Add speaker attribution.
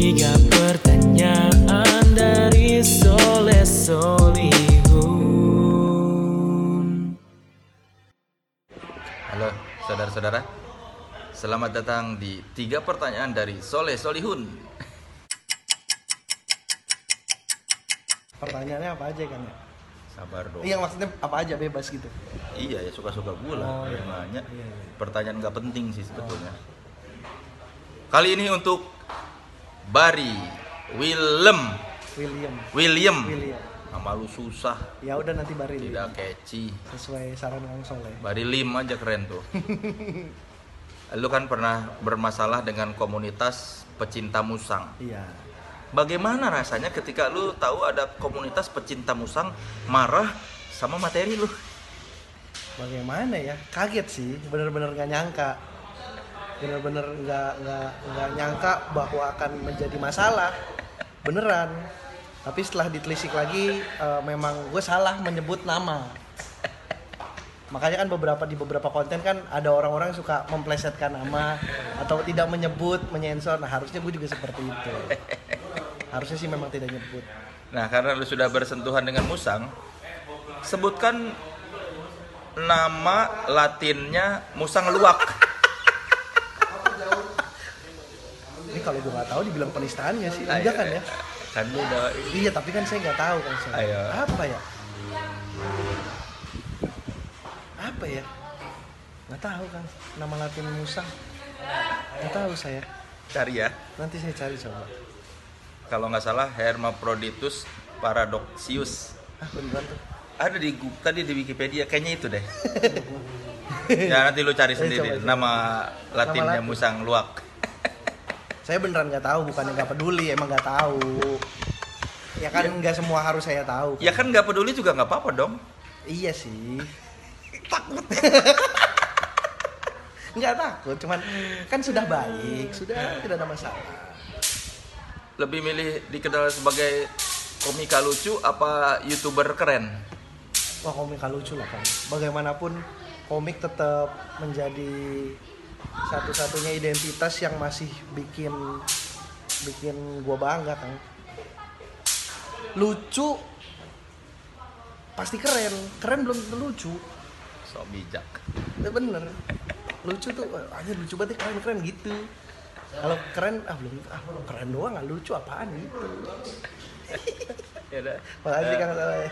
Speaker 1: Tiga pertanyaan dari Sole Solihun Halo saudara-saudara Selamat datang di Tiga Pertanyaan dari Soleh Solihun
Speaker 2: Pertanyaannya apa aja kan ya?
Speaker 1: Sabar dong.
Speaker 2: Iya maksudnya apa aja bebas gitu.
Speaker 1: Iya ya suka-suka gue lah
Speaker 2: oh, iya.
Speaker 1: nanya.
Speaker 2: Iya, iya.
Speaker 1: Pertanyaan nggak penting sih sebetulnya. Oh. Kali ini untuk Bari Willem
Speaker 2: William.
Speaker 1: William.
Speaker 2: William.
Speaker 1: Nama lu susah,
Speaker 2: Ya udah nanti Bari
Speaker 1: tidak catchy.
Speaker 2: sesuai saran Kang Soleh.
Speaker 1: Bari Lim aja keren tuh. Lu kan pernah bermasalah dengan komunitas pecinta musang.
Speaker 2: Iya.
Speaker 1: Bagaimana rasanya ketika lu tahu ada komunitas pecinta musang marah sama materi lu?
Speaker 2: Bagaimana ya? Kaget sih, bener-bener gak nyangka. Bener-bener nggak nggak nggak nyangka bahwa akan menjadi masalah. Beneran. Tapi setelah ditelisik lagi, eh, memang gue salah menyebut nama. Makanya kan beberapa di beberapa konten kan ada orang-orang suka memplesetkan nama atau tidak menyebut, menyensor. Nah harusnya gue juga seperti itu. Harusnya sih memang tidak nyebut.
Speaker 1: Nah, karena lu sudah bersentuhan dengan musang, sebutkan nama latinnya musang luwak.
Speaker 2: Ini kalau gue nggak tahu dibilang penistaan nggak sih?
Speaker 1: Ayo,
Speaker 2: Enggak kan ya?
Speaker 1: Kan lu udah
Speaker 2: Iya, tapi kan saya nggak tahu kan saya.
Speaker 1: Ayo.
Speaker 2: Apa ya? Apa ya? Nggak tahu kan. Nama Latin musang. Nggak tahu saya.
Speaker 1: cari ya.
Speaker 2: Nanti saya cari coba.
Speaker 1: Kalau nggak salah Hermaphroditus paradoxius.
Speaker 2: Ah, beneran tuh.
Speaker 1: Ada di tadi di Wikipedia kayaknya itu deh. ya nanti lu cari sendiri
Speaker 2: coba, coba.
Speaker 1: nama latinnya
Speaker 2: Latin.
Speaker 1: musang luwak.
Speaker 2: Saya beneran nggak tahu, bukannya nggak peduli, emang nggak tahu. Ya kan nggak semua harus saya tahu.
Speaker 1: Ya kan nggak peduli juga nggak apa-apa dong.
Speaker 2: Iya sih. Takut. Nggak takut, cuman kan sudah baik, sudah tidak ada masalah.
Speaker 1: Lebih milih dikenal sebagai komika lucu apa youtuber keren?
Speaker 2: Wah komik lucu lah kan. Bagaimanapun komik tetap menjadi satu-satunya identitas yang masih bikin bikin gua bangga kan. Lucu pasti keren, keren belum tentu lucu.
Speaker 1: So bijak.
Speaker 2: Ya bener. Lucu tuh aja lucu banget keren keren gitu. Kalau keren ah belum ah keren doang nggak lucu apaan gitu.
Speaker 1: Ya udah.
Speaker 2: Makasih Kang Saleh.